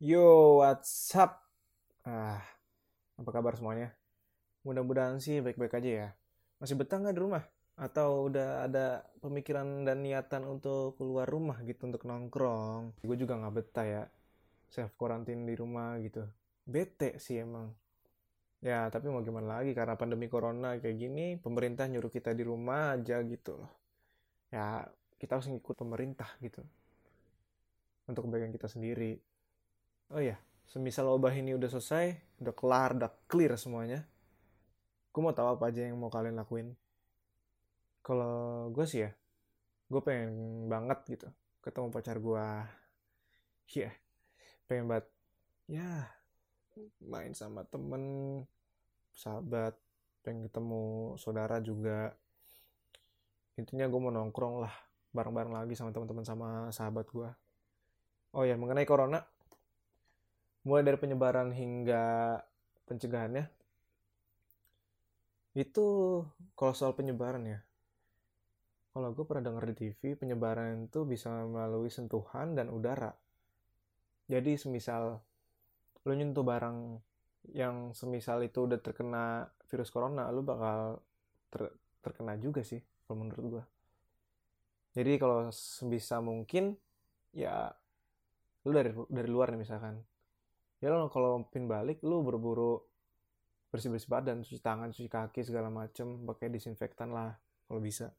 Yo, what's up? Ah, apa kabar semuanya? Mudah-mudahan sih baik-baik aja ya. Masih betah nggak di rumah? Atau udah ada pemikiran dan niatan untuk keluar rumah gitu untuk nongkrong? Gue juga nggak betah ya, self quarantine di rumah gitu. Bete sih emang. Ya, tapi mau gimana lagi karena pandemi corona kayak gini, pemerintah nyuruh kita di rumah aja gitu loh. Ya, kita harus ngikut pemerintah gitu. Untuk kebaikan kita sendiri. Oh iya, semisal wabah ini udah selesai, udah kelar, udah clear semuanya. Gue mau tahu apa aja yang mau kalian lakuin. Kalau gue sih ya, gue pengen banget gitu ketemu pacar gue. Iya, yeah, pengen banget. Ya, main sama temen, sahabat, pengen ketemu saudara juga. Intinya gue mau nongkrong lah, bareng-bareng lagi sama teman-teman sama sahabat gue. Oh ya, mengenai corona, mulai dari penyebaran hingga pencegahannya itu kalau soal penyebaran ya kalau gue pernah dengar di TV penyebaran itu bisa melalui sentuhan dan udara. Jadi semisal lo nyentuh barang yang semisal itu udah terkena virus corona lo bakal ter terkena juga sih kalau menurut gue jadi kalau sebisa mungkin ya lu dari dari luar nih misalkan ya lo kalau pin balik lu buru-buru bersih bersih badan cuci tangan cuci kaki segala macem pakai disinfektan lah kalau bisa.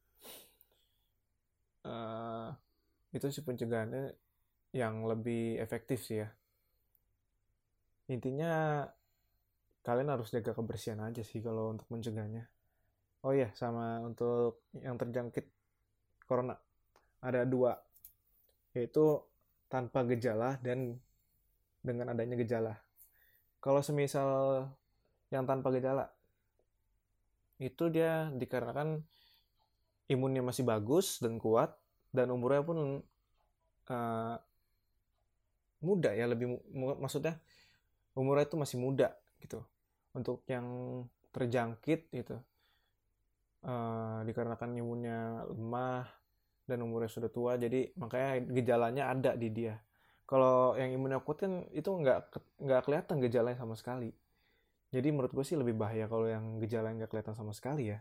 Uh, itu sih pencegahannya yang lebih efektif sih ya. Intinya kalian harus jaga kebersihan aja sih kalau untuk mencegahnya. Oh iya sama untuk yang terjangkit corona. Ada dua yaitu tanpa gejala dan dengan adanya gejala. Kalau semisal yang tanpa gejala, itu dia dikarenakan imunnya masih bagus dan kuat, dan umurnya pun uh, muda ya, lebih maksudnya umurnya itu masih muda gitu. Untuk yang terjangkit gitu, uh, dikarenakan imunnya lemah dan umurnya sudah tua, jadi makanya gejalanya ada di dia kalau yang imun kuat kan itu nggak nggak kelihatan gejalanya sama sekali. Jadi menurut gue sih lebih bahaya kalau yang gejala nggak kelihatan sama sekali ya.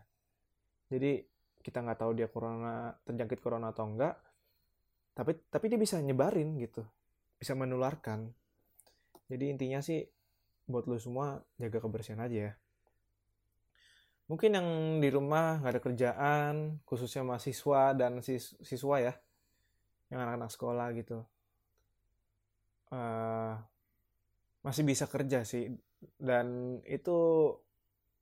Jadi kita nggak tahu dia corona terjangkit corona atau enggak tapi tapi dia bisa nyebarin gitu bisa menularkan. Jadi intinya sih buat lo semua jaga kebersihan aja ya. Mungkin yang di rumah nggak ada kerjaan khususnya mahasiswa dan sis siswa ya yang anak-anak sekolah gitu uh, masih bisa kerja sih. Dan itu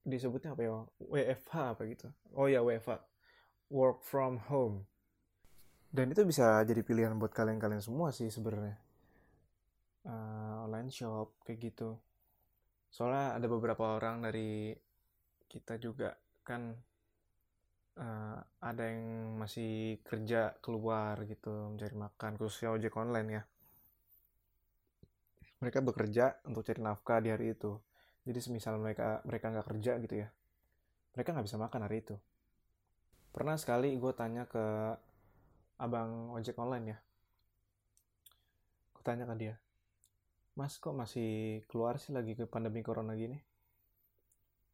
disebutnya apa ya? WFH apa gitu? Oh ya WFH work from home. Dan itu bisa jadi pilihan buat kalian-kalian semua sih sebenarnya. Uh, online shop kayak gitu. Soalnya ada beberapa orang dari kita juga kan uh, ada yang masih kerja keluar gitu mencari makan khususnya ojek online ya mereka bekerja untuk cari nafkah di hari itu. Jadi semisal mereka mereka nggak kerja gitu ya, mereka nggak bisa makan hari itu. Pernah sekali gue tanya ke abang ojek online ya, gue tanya ke dia, Mas kok masih keluar sih lagi ke pandemi corona gini?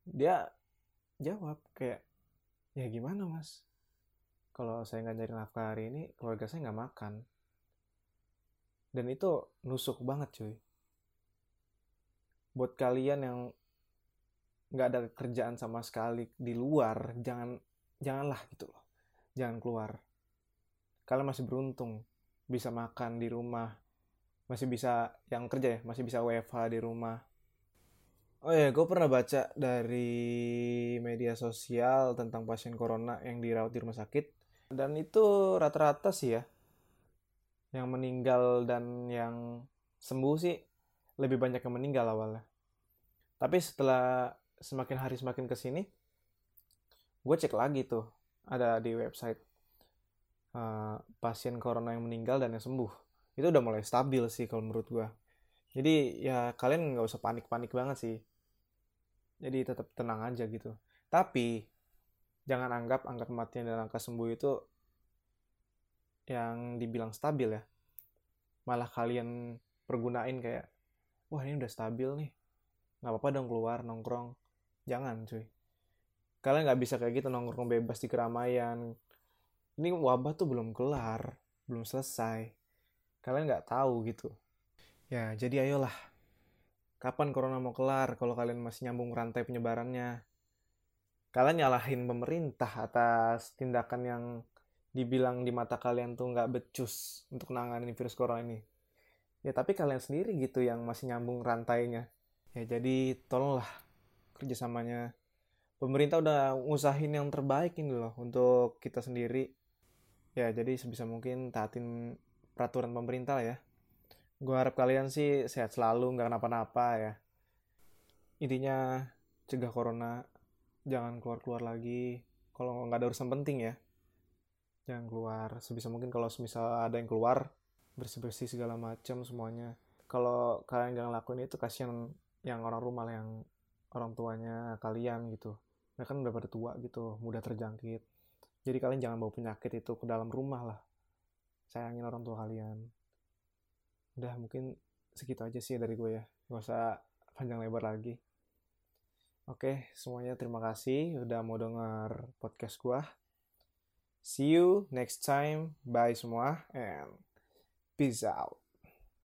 Dia jawab kayak, ya gimana mas? Kalau saya nggak nyari nafkah hari ini, keluarga saya nggak makan. Dan itu nusuk banget cuy buat kalian yang nggak ada kerjaan sama sekali di luar jangan janganlah gitu loh. Jangan keluar. Kalian masih beruntung bisa makan di rumah masih bisa yang kerja ya masih bisa WFH di rumah. Oh ya gue pernah baca dari media sosial tentang pasien corona yang dirawat di rumah sakit. Dan itu rata-rata sih ya yang meninggal dan yang sembuh sih lebih banyak yang meninggal awalnya. Tapi setelah semakin hari semakin ke sini, gue cek lagi tuh ada di website uh, pasien corona yang meninggal dan yang sembuh. Itu udah mulai stabil sih kalau menurut gue. Jadi ya kalian nggak usah panik-panik banget sih. Jadi tetap tenang aja gitu. Tapi jangan anggap angka kematian dan angka sembuh itu yang dibilang stabil ya. Malah kalian pergunain kayak wah ini udah stabil nih. Nggak apa-apa dong keluar nongkrong. Jangan cuy. Kalian nggak bisa kayak gitu nongkrong bebas di keramaian. Ini wabah tuh belum kelar belum selesai. Kalian nggak tahu gitu. Ya jadi ayolah. Kapan corona mau kelar kalau kalian masih nyambung rantai penyebarannya? Kalian nyalahin pemerintah atas tindakan yang dibilang di mata kalian tuh nggak becus untuk nanganin virus corona ini ya tapi kalian sendiri gitu yang masih nyambung rantainya. Ya jadi tolonglah kerjasamanya. Pemerintah udah ngusahin yang terbaik ini loh untuk kita sendiri. Ya jadi sebisa mungkin taatin peraturan pemerintah ya. Gue harap kalian sih sehat selalu nggak kenapa-napa ya. Intinya cegah corona. Jangan keluar-keluar lagi. Kalau nggak ada urusan penting ya. Jangan keluar. Sebisa mungkin kalau misal ada yang keluar bersih-bersih segala macam semuanya. Kalau kalian nggak ngelakuin itu kasihan yang orang rumah yang orang tuanya kalian gitu. Mereka kan udah pada tua gitu mudah terjangkit. Jadi kalian jangan bawa penyakit itu ke dalam rumah lah. Sayangin orang tua kalian. Udah mungkin segitu aja sih dari gue ya. Gak usah panjang lebar lagi. Oke, semuanya terima kasih udah mau denger podcast gua. See you next time. Bye semua and peace out.